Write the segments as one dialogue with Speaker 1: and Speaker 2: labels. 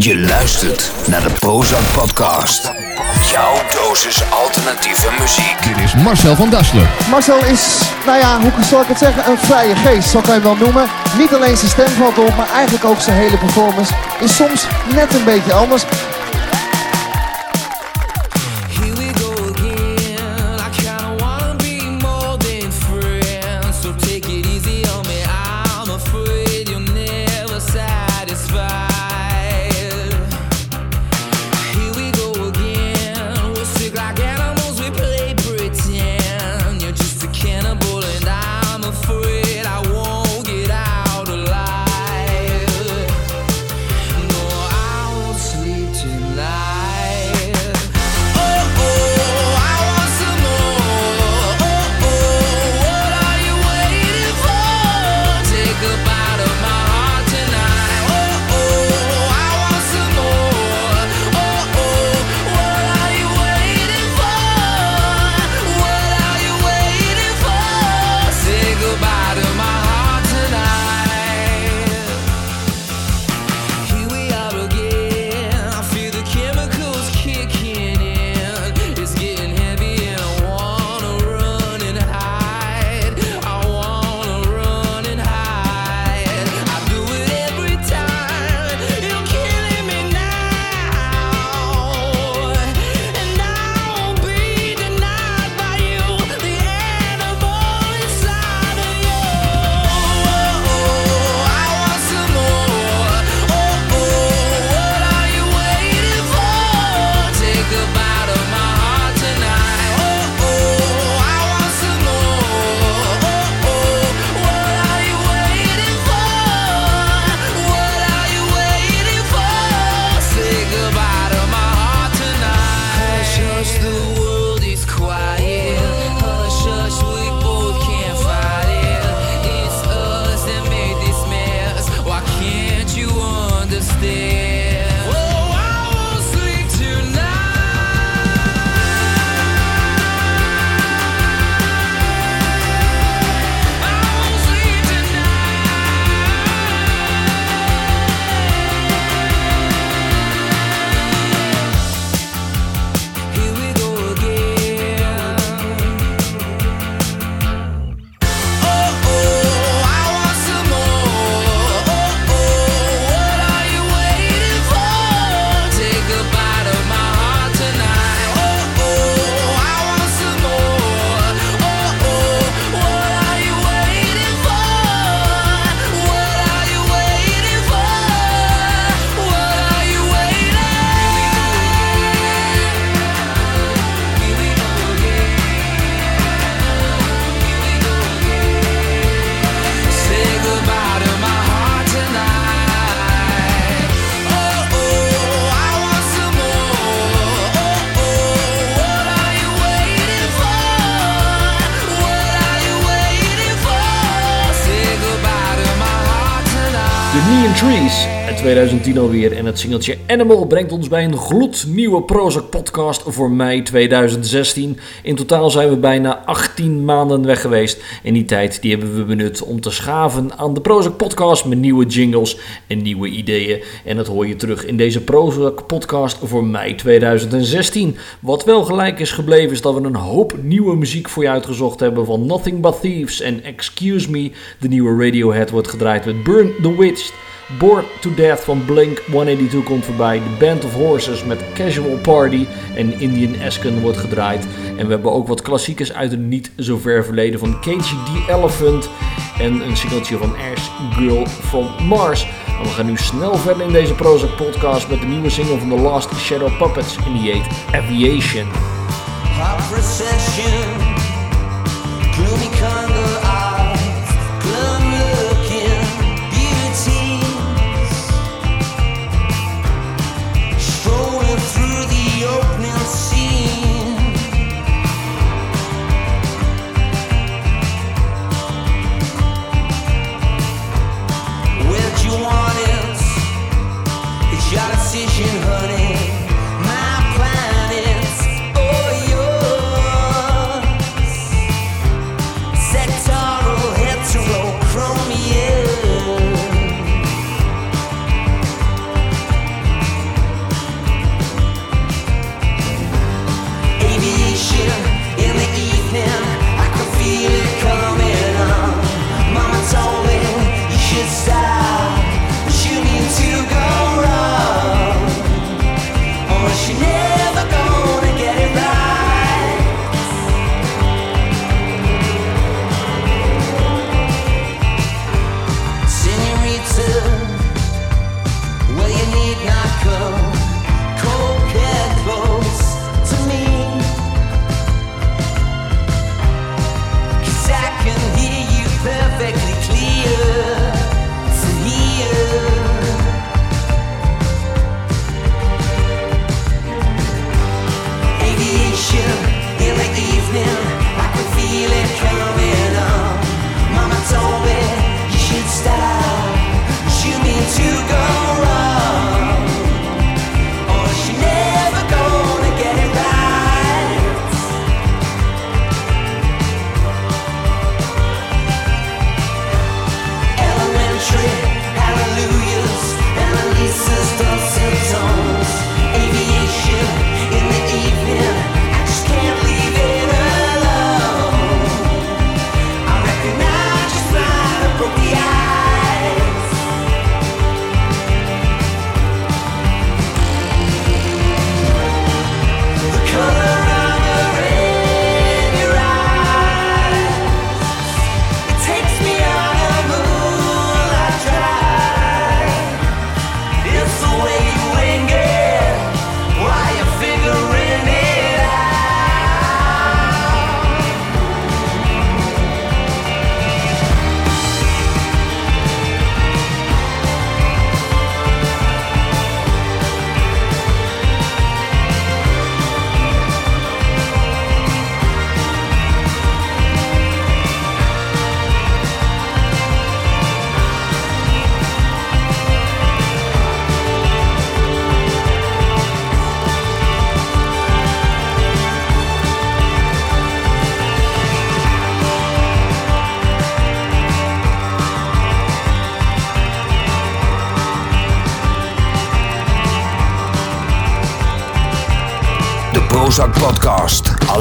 Speaker 1: Je luistert naar de Prozac Podcast. Jouw dosis alternatieve muziek.
Speaker 2: Dit is Marcel van Dassler.
Speaker 3: Marcel is, nou ja, hoe zal ik het zeggen, een vrije geest, kan je hem wel noemen. Niet alleen zijn stem valt op, maar eigenlijk ook zijn hele performance is soms net een beetje anders.
Speaker 4: 2010 alweer en het singeltje Animal brengt ons bij een gloednieuwe Prozac podcast voor mei 2016. In totaal zijn we bijna 18 maanden weg geweest en die tijd die hebben we benut om te schaven aan de Prozac podcast met nieuwe jingles en nieuwe ideeën. En dat hoor je terug in deze Prozac podcast voor mei 2016. Wat wel gelijk is gebleven is dat we een hoop nieuwe muziek voor je uitgezocht hebben van Nothing But Thieves en Excuse Me. De nieuwe Radiohead wordt gedraaid met Burn the Witch. Bored to Death van Blink 182 komt voorbij. The Band of Horses met Casual Party en Indian Esken wordt gedraaid. En we hebben ook wat klassiekers uit het niet zo ver verleden van Cage the Elephant. En een singeltje van Ash Girl from Mars. En we gaan nu snel verder in deze Prozac podcast met de nieuwe single van The Last Shadow Puppets. En die heet Aviation.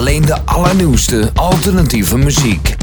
Speaker 5: alleen de allernieuwste alternatieve muziek.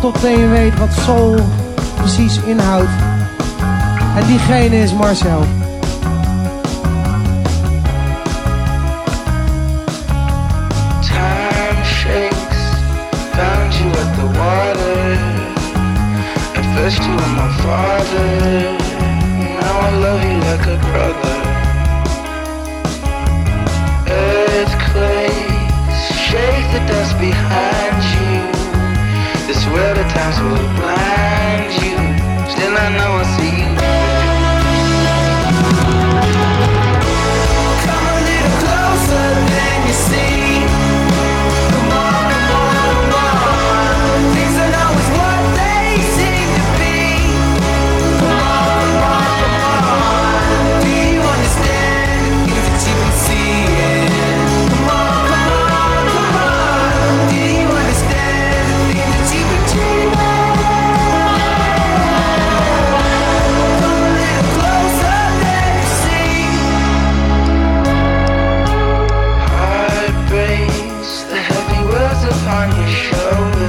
Speaker 6: totdat je weet wat soul precies inhoudt. En diegene is Marcel.
Speaker 7: Time shakes, found you at the water. At first you were my father, now I love you like a brother. Earthquakes shake the dust behind. sometimes will blind you. Still, I know I see. time you
Speaker 4: show.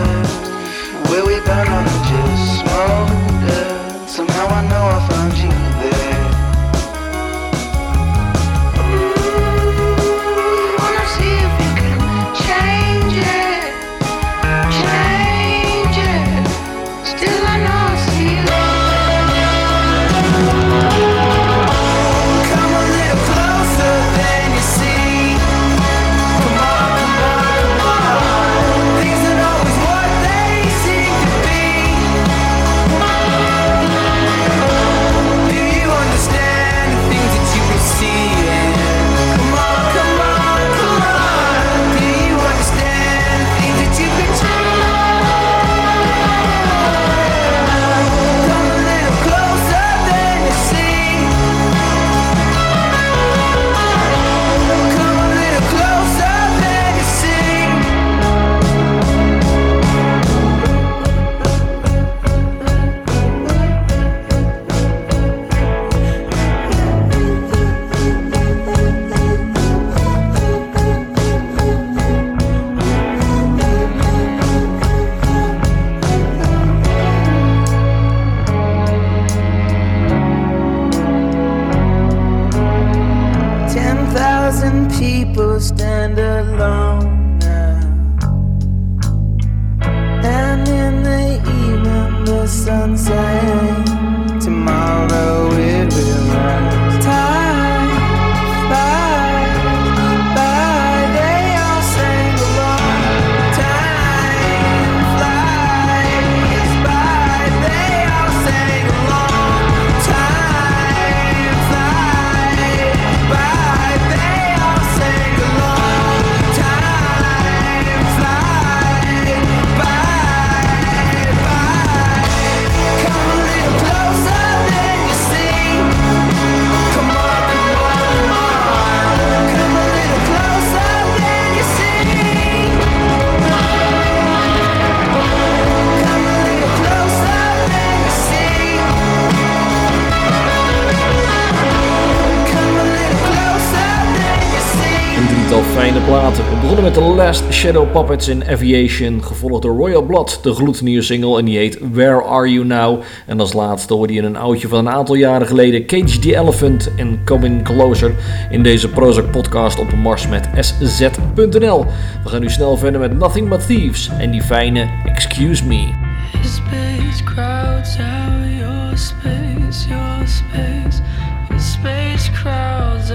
Speaker 4: We begonnen met The Last Shadow Puppets in Aviation, gevolgd door Royal Blood, de gloednieuwe single en die heet Where Are You Now? En als laatste hoorde je een oudje van een aantal jaren geleden, Cage the Elephant en Coming Closer in deze Prozac podcast op Mars met SZ.nl. We gaan nu snel verder met Nothing But Thieves en die fijne Excuse Me.
Speaker 8: Space crowds your space, your space. Space crowds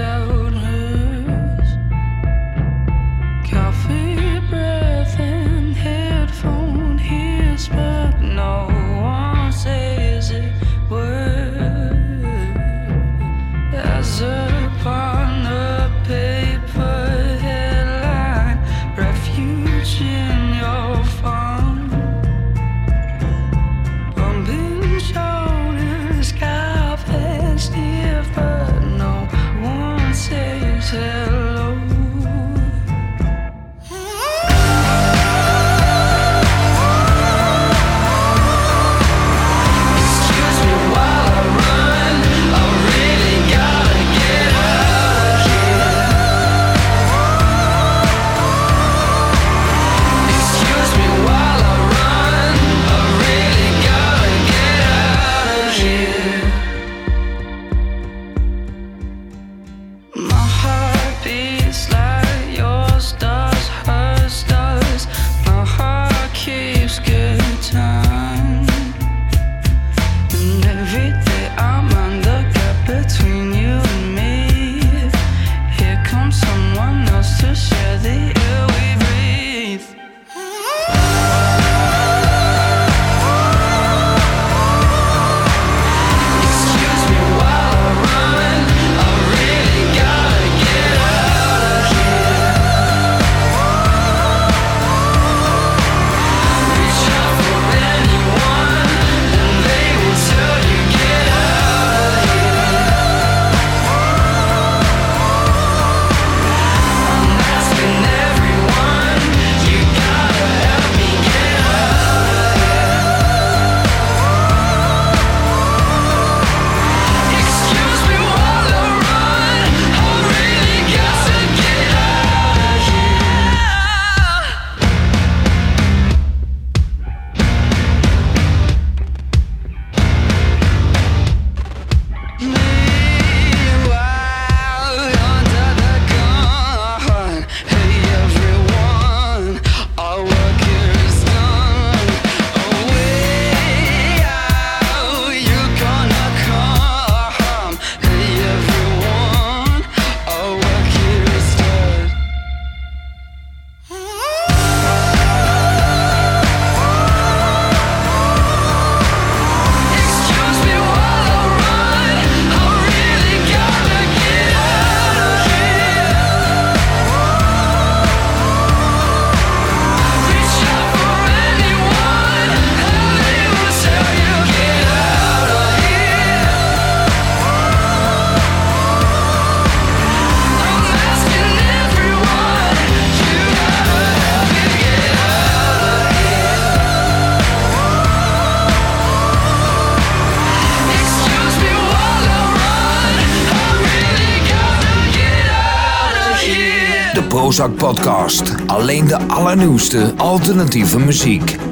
Speaker 1: Klootzak Podcast. Alleen de allernieuwste alternatieve muziek.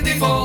Speaker 9: negative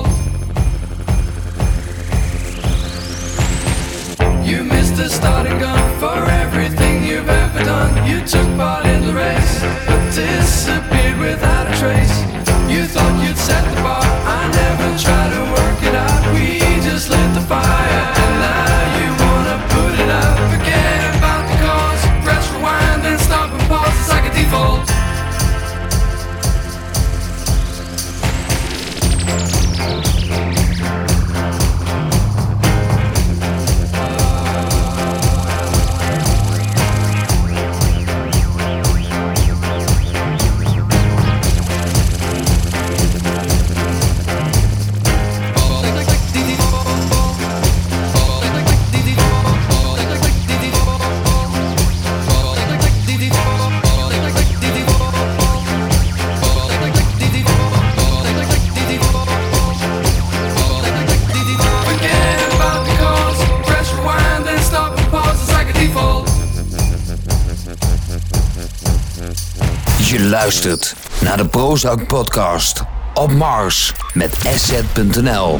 Speaker 10: luistert naar de Prozac Podcast. Op Mars met
Speaker 11: asset.nl.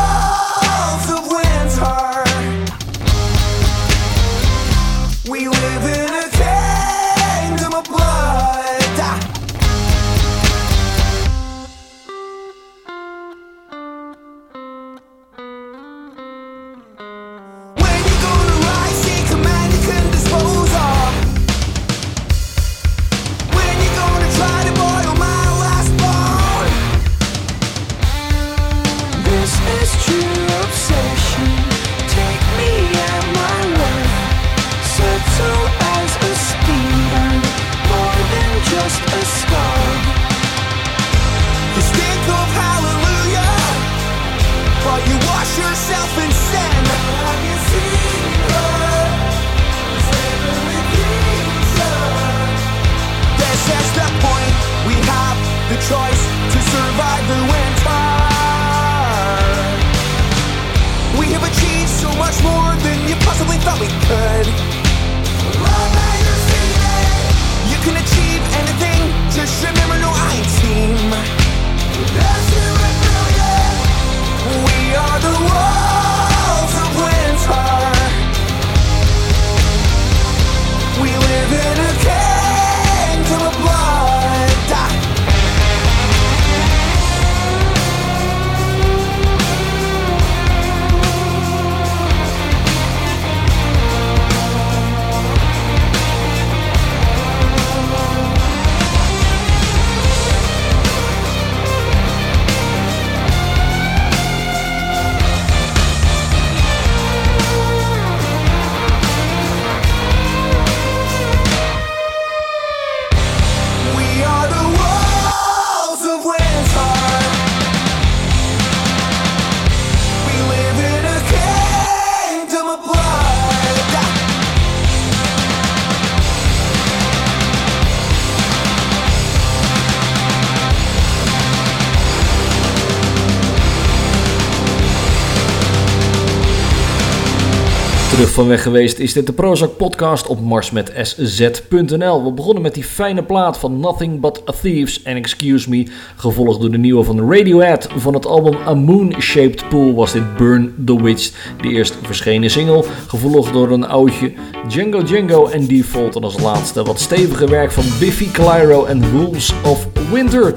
Speaker 4: terug van weg geweest is dit de Prozac podcast op marsmetsz.nl. We begonnen met die fijne plaat van Nothing But a Thieves en Excuse Me, gevolgd door de nieuwe van Radiohead. Van het album A Moon Shaped Pool was dit Burn the Witch, de eerst verschenen single, gevolgd door een oudje Django Django en Default en als laatste wat stevige werk van Biffy Clyro en Rules of Winter.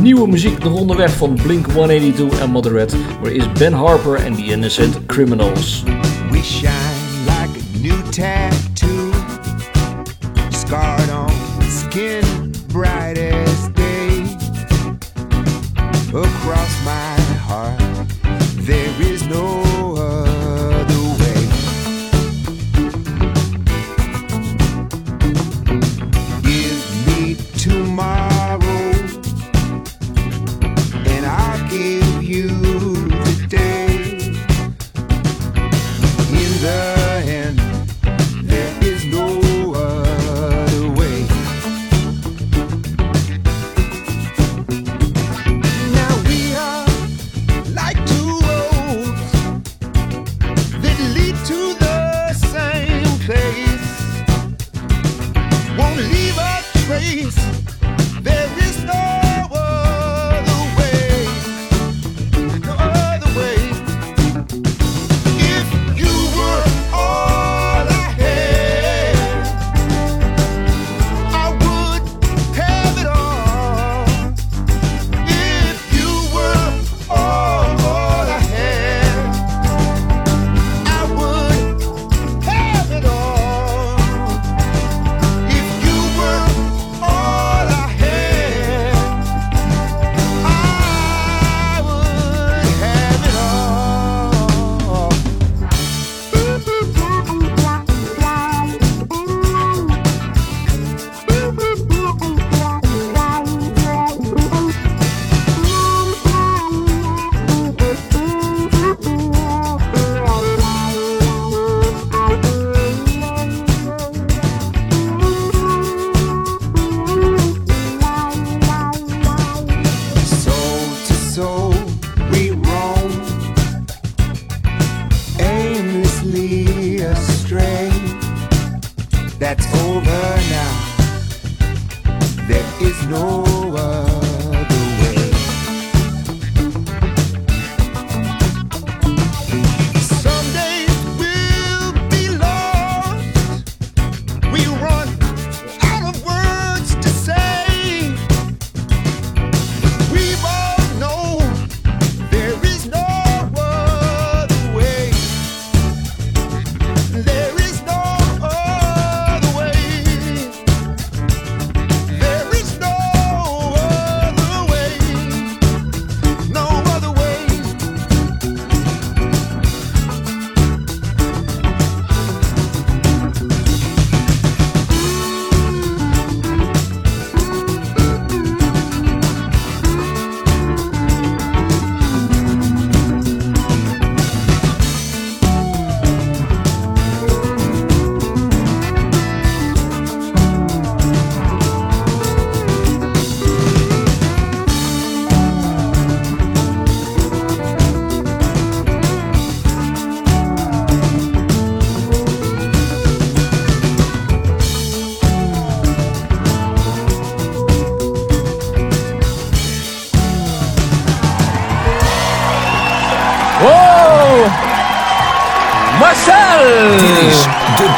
Speaker 4: Nieuwe muziek nog onderweg van Blink 182 en Moderate, waar is Ben Harper en The Innocent Criminals.
Speaker 12: we. You tap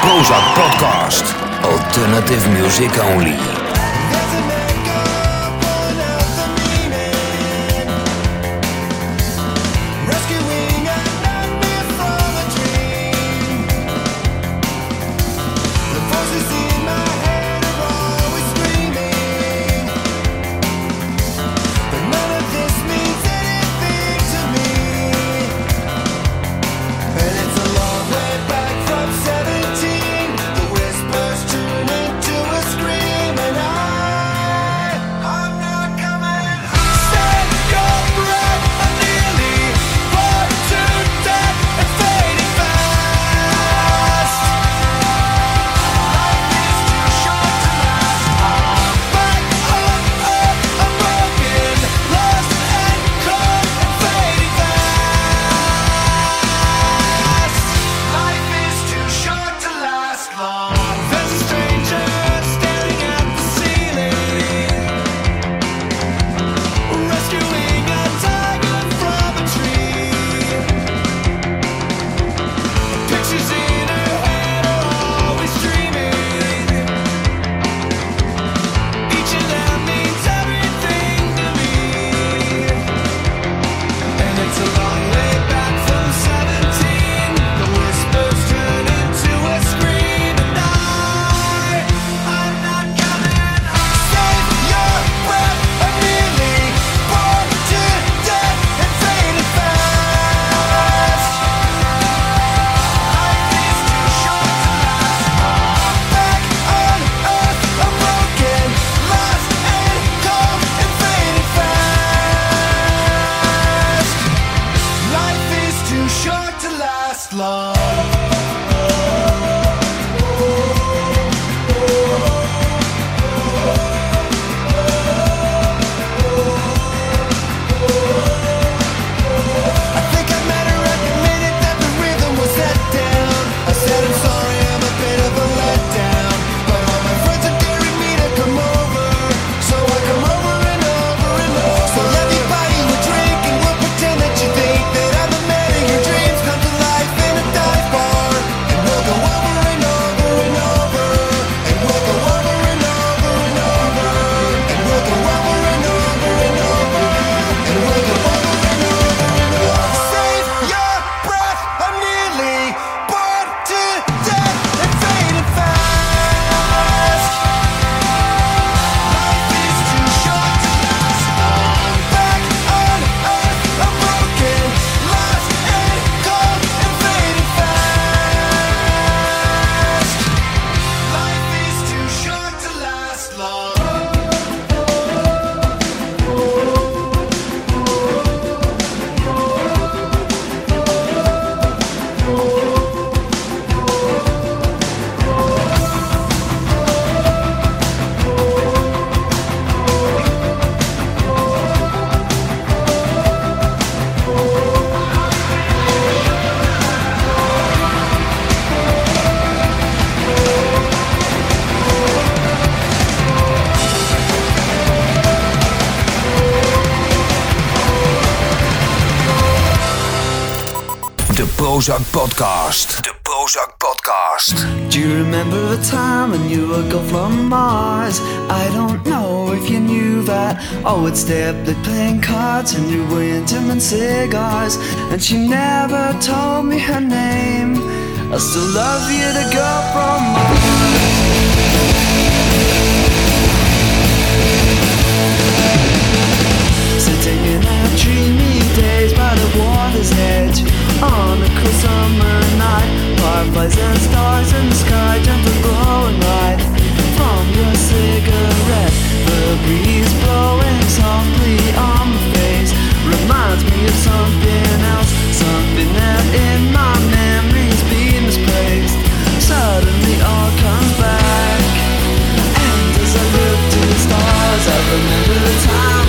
Speaker 12: Prozac Podcast. Alternative music only.
Speaker 13: Prozac Podcast. The
Speaker 1: Prozac Podcast.
Speaker 14: Do you remember the time when you were gone from Mars? I don't know if you knew that. Oh, it's the playing cards and you were intimate cigars. And she never told me her name. I still love you, the girl from Mars. Sitting in our dreamy days by the water's edge cool summer night. Fireflies and stars in the sky glowing light. From your cigarette The breeze blowing softly on face. Reminds me of something else Something that in my memories misplaced. Suddenly all comes back And as I look to the stars I remember the time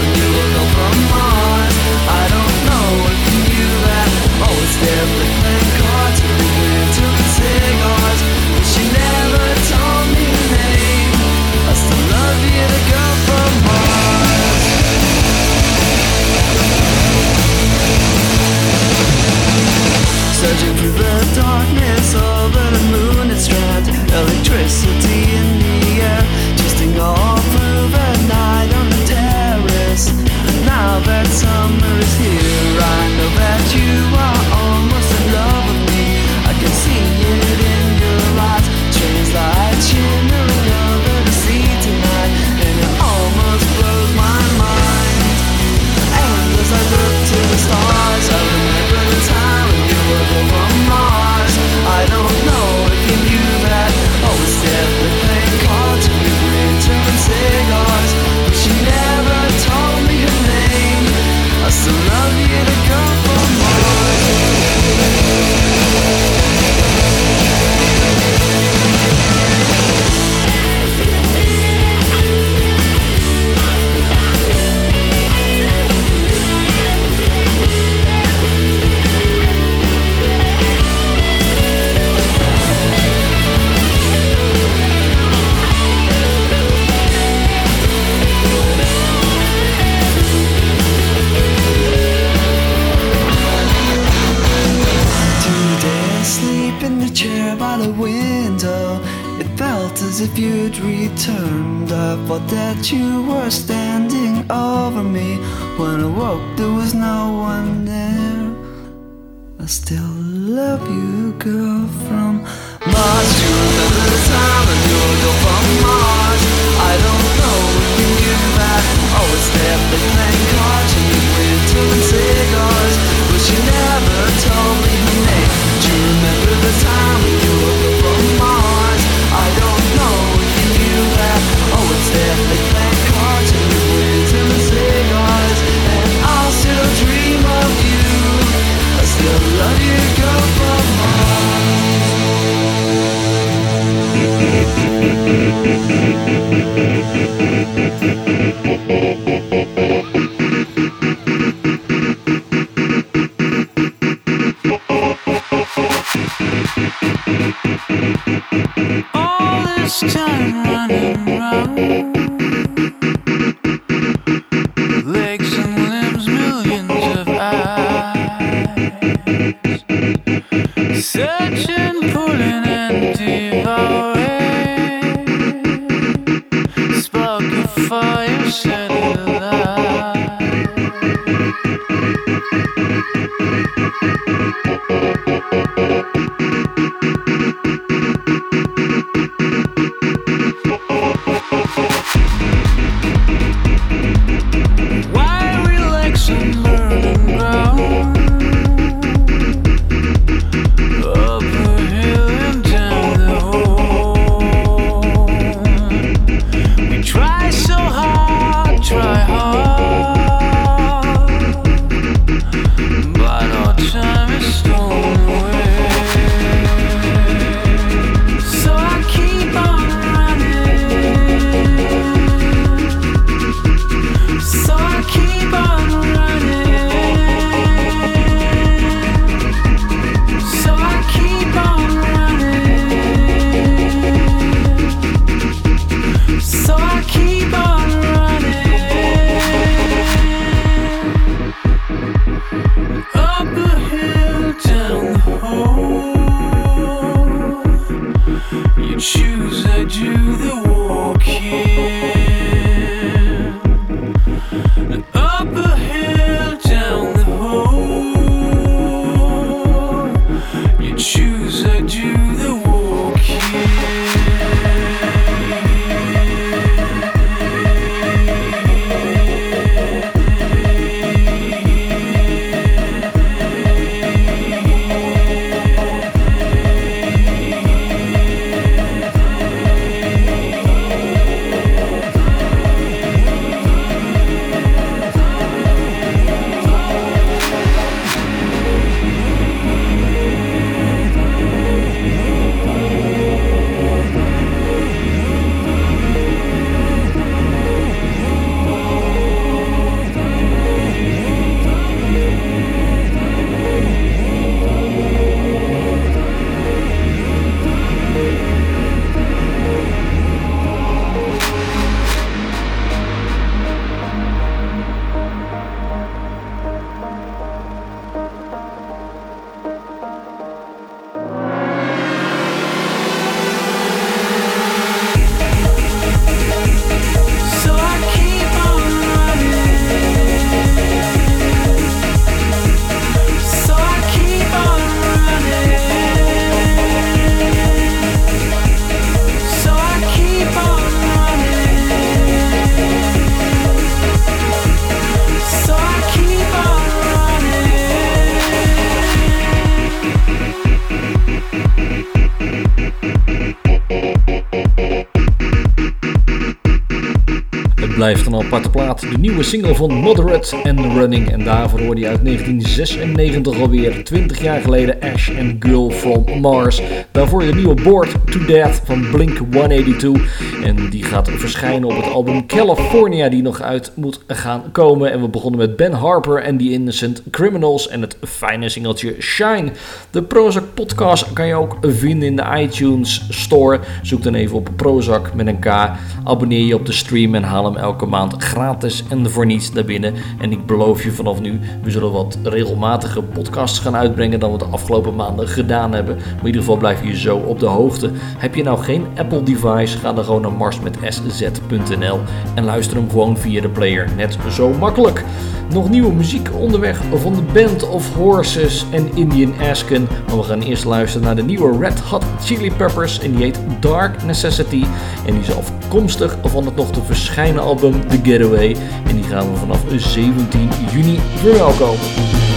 Speaker 4: nieuwe single van Moderate and Running. En daarvoor hoorde je uit 1996 alweer. 20 jaar geleden Ash and Girl from Mars. Daarvoor de nieuwe Board to Death van Blink 182. En die gaat verschijnen op het album California die nog uit moet gaan komen. En we begonnen met Ben Harper en The Innocent Criminals. En het fijne singeltje Shine. De Prozac podcast kan je ook vinden in de iTunes Store. Zoek dan even op Prozac met een K. Abonneer je op de stream en haal hem elke maand gratis en voor niets naar binnen. En ik beloof je vanaf nu, we zullen wat regelmatige podcasts gaan uitbrengen dan we de afgelopen maanden gedaan hebben. Maar in ieder geval blijf je zo op de hoogte. Heb je nou geen Apple device, ga dan gewoon naar marsmetsz.nl en luister hem gewoon via de player. Net zo makkelijk. Nog nieuwe muziek onderweg van de Band of Horses en Indian Asken. Maar we gaan eerst luisteren naar de nieuwe Red Hot Chili Peppers en die heet Dark Necessity. En die is afkomstig van het nog te verschijnen album The Getaway. En die gaan we vanaf 17 juni verwelkomen.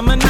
Speaker 15: Coming out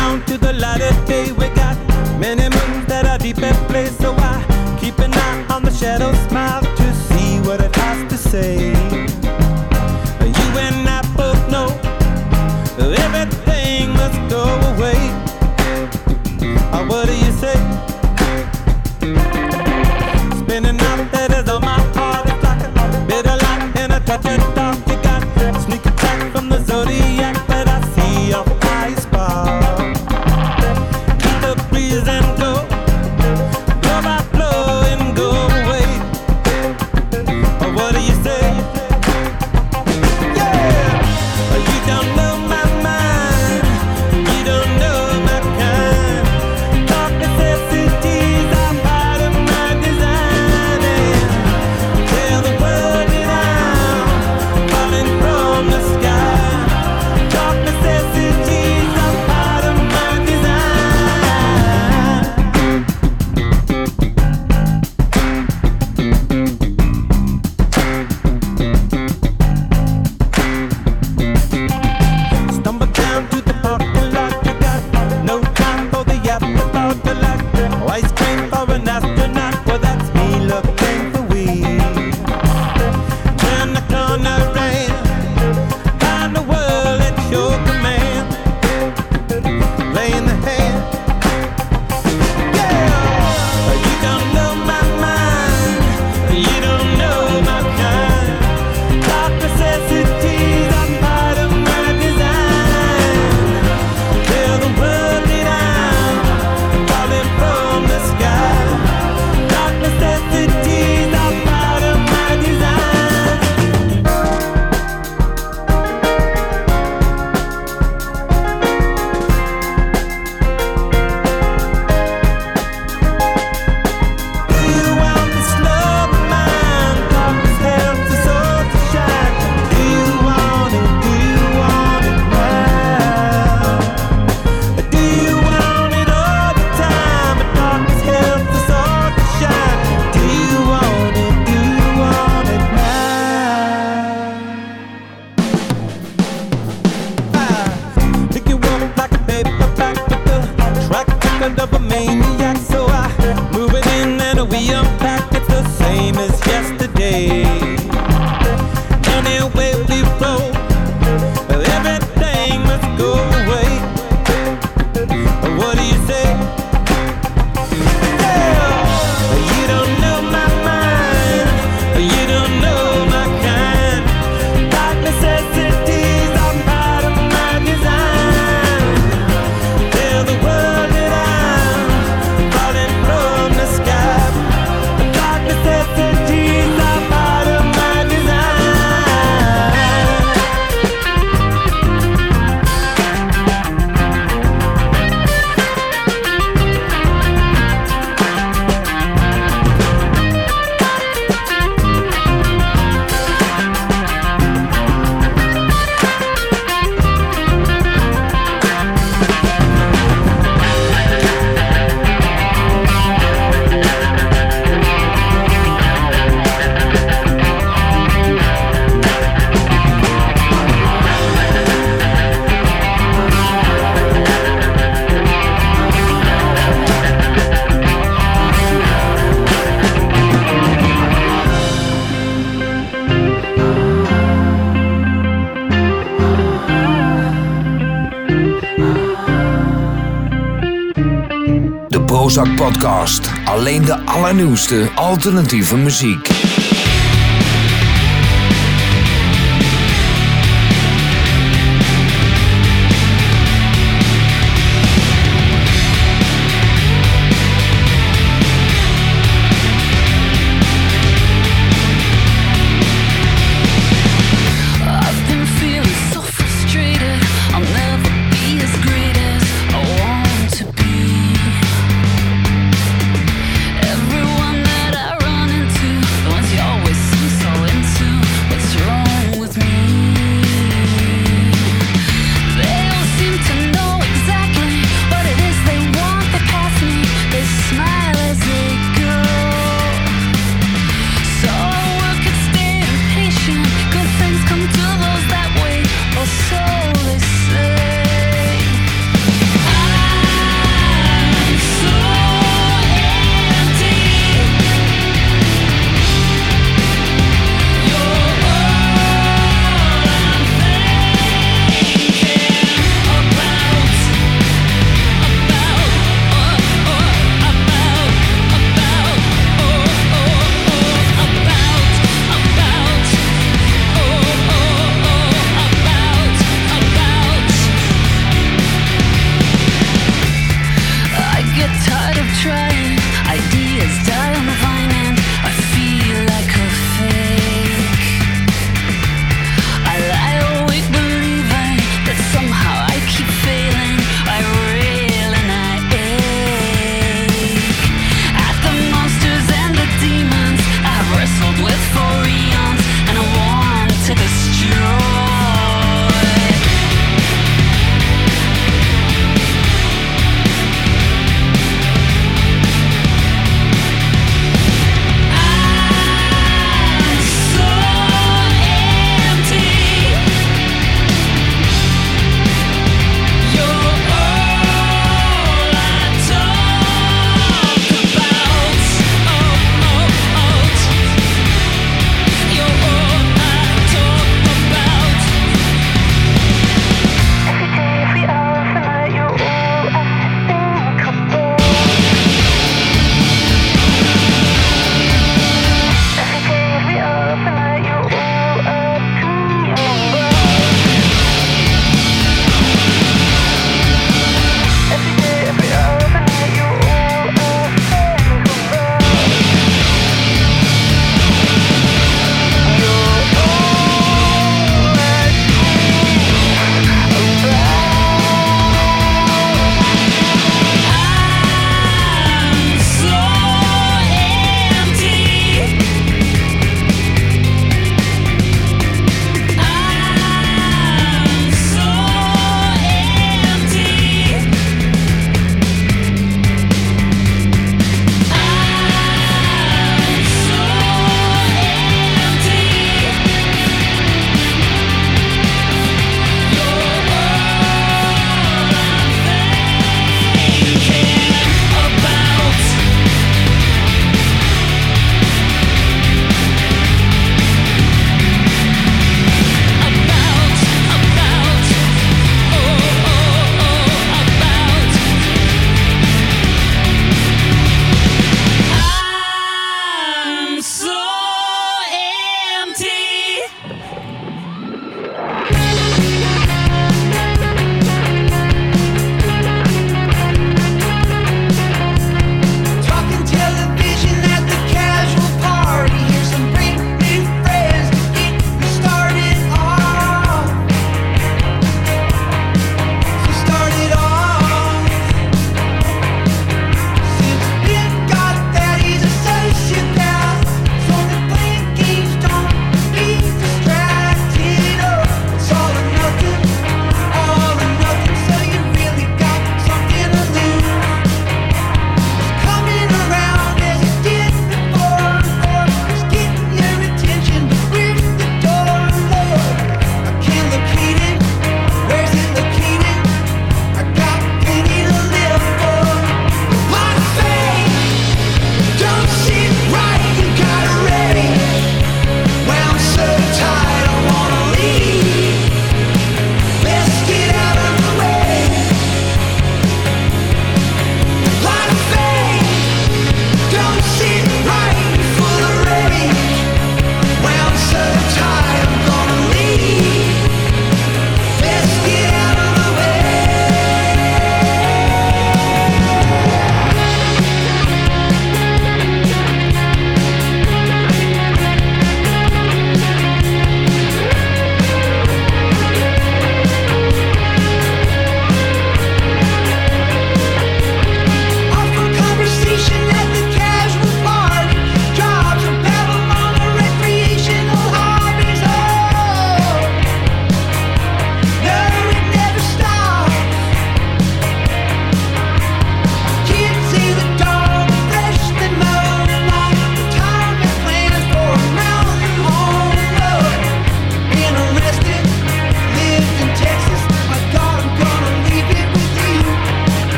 Speaker 16: allernieuwste alternatieve muziek.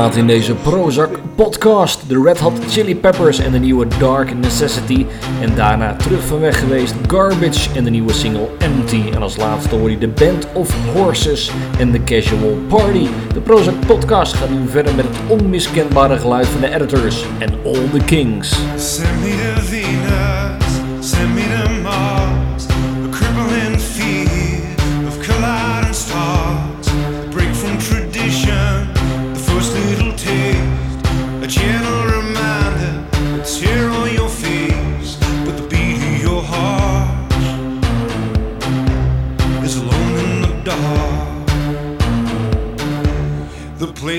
Speaker 4: praten in deze Prozac podcast. De Red Hot Chili Peppers en de nieuwe Dark Necessity. En daarna terug van weg geweest Garbage en de nieuwe single Empty. En als laatste hoor je de Band of Horses en de Casual Party. De Prozac podcast gaat nu verder met het onmiskenbare geluid van de editors en All the Kings.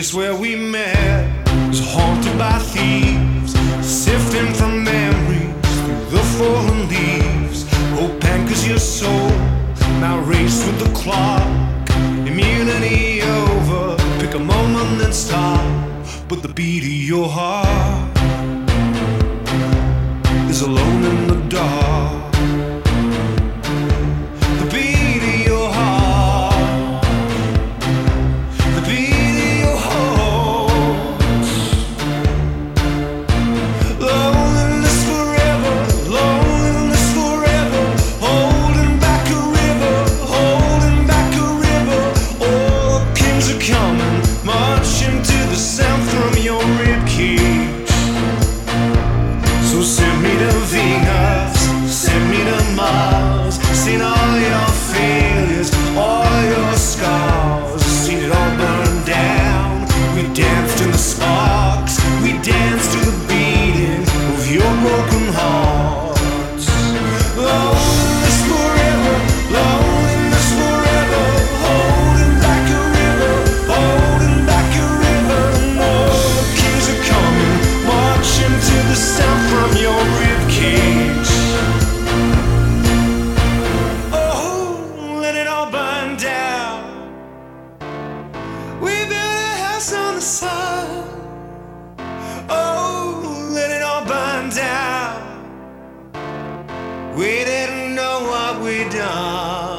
Speaker 11: place where we met is haunted by thieves, sifting from memories through the fallen leaves. Oh, Hope anchors your soul, now race with the clock. Immunity over, pick a moment and stop. But the beat of your heart is alone in the dark. We didn't know what we'd done.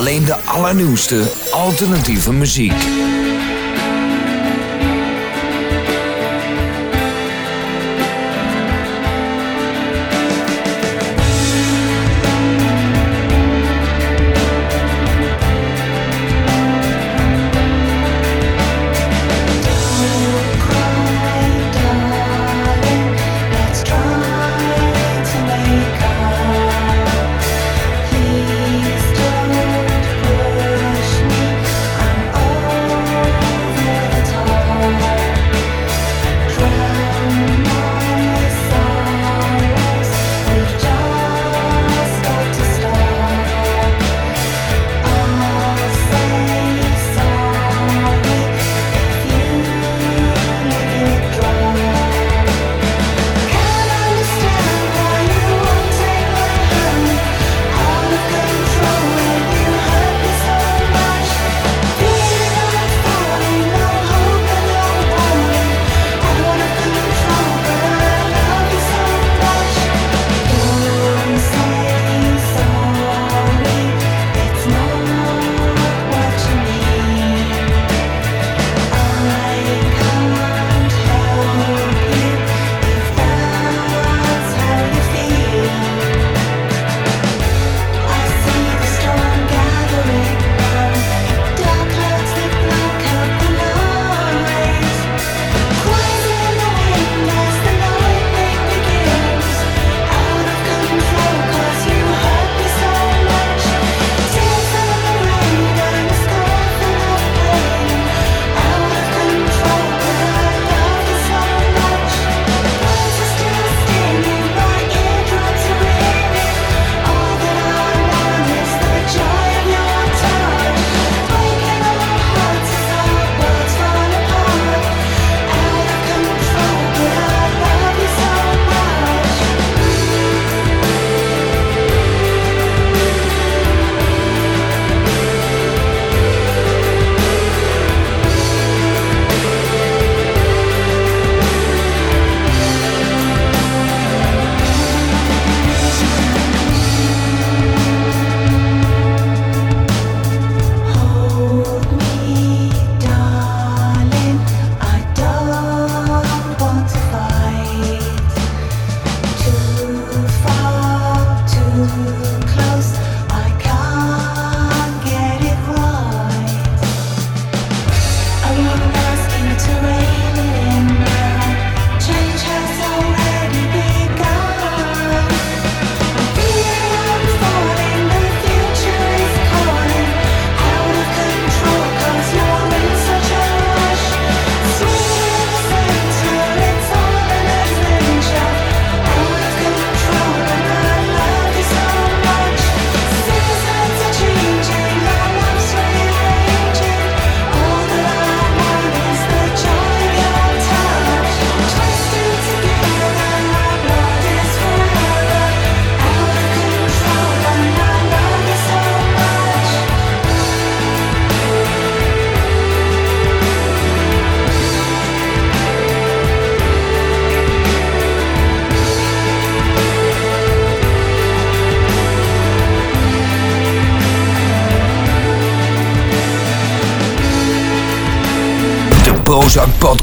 Speaker 1: Alleen de allernieuwste alternatieve muziek.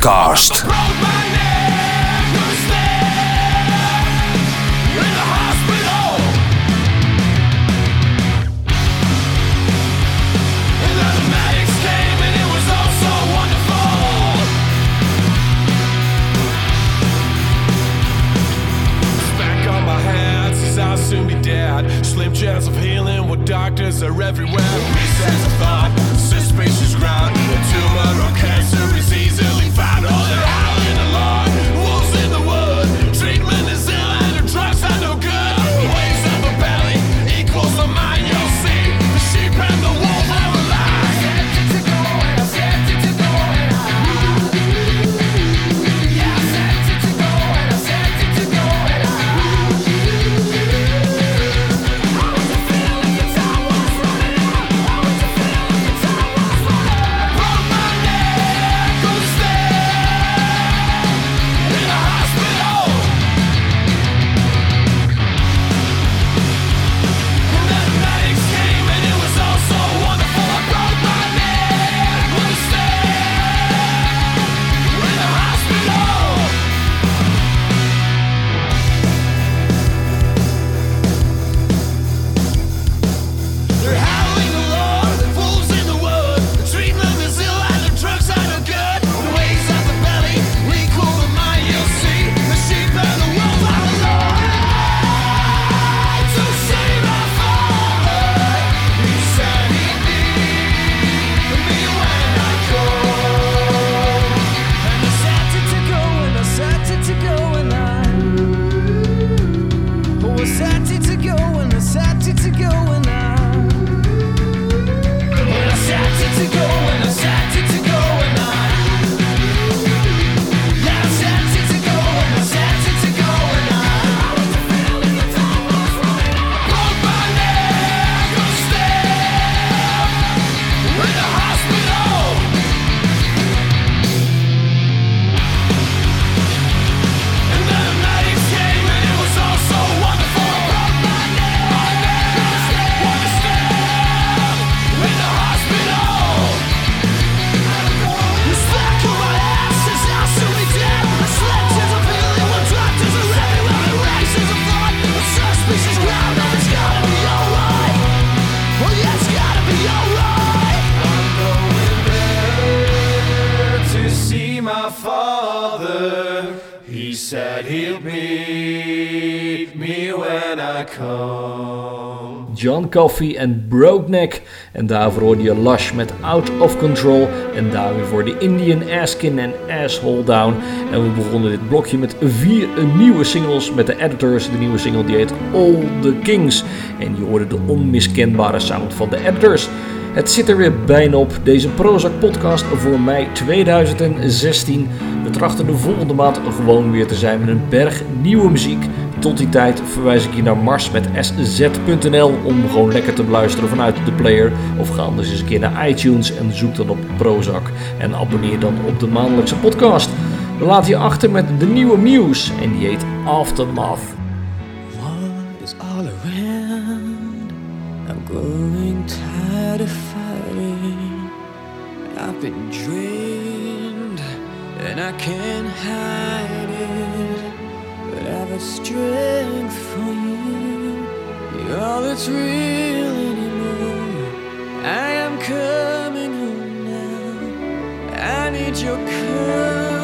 Speaker 1: Podcast.
Speaker 4: Coffey en Brokeneck. En daarvoor hoorde je Lush met Out of Control. En daar weer voor de Indian Askin en Asshole Down. En we begonnen dit blokje met vier nieuwe singles met de Editors. De nieuwe single die heet All the Kings. En je hoorde de onmiskenbare sound van de Editors. Het zit er weer bijna op, deze Prozac podcast voor mei 2016. We trachten de volgende maand gewoon weer te zijn met een berg nieuwe muziek. Tot die tijd verwijs ik je naar Mars met sz.nl om gewoon lekker te beluisteren vanuit de player. Of ga anders eens een keer naar iTunes en zoek dan op Prozac. En abonneer dan op de maandelijkse podcast. We laten je achter met de nieuwe Muse en die heet Aftermath.
Speaker 14: Is all around? I'm growing tired of. I've been drained and I can't strength for you. You're all that's real anymore. I am coming home now. I need your comfort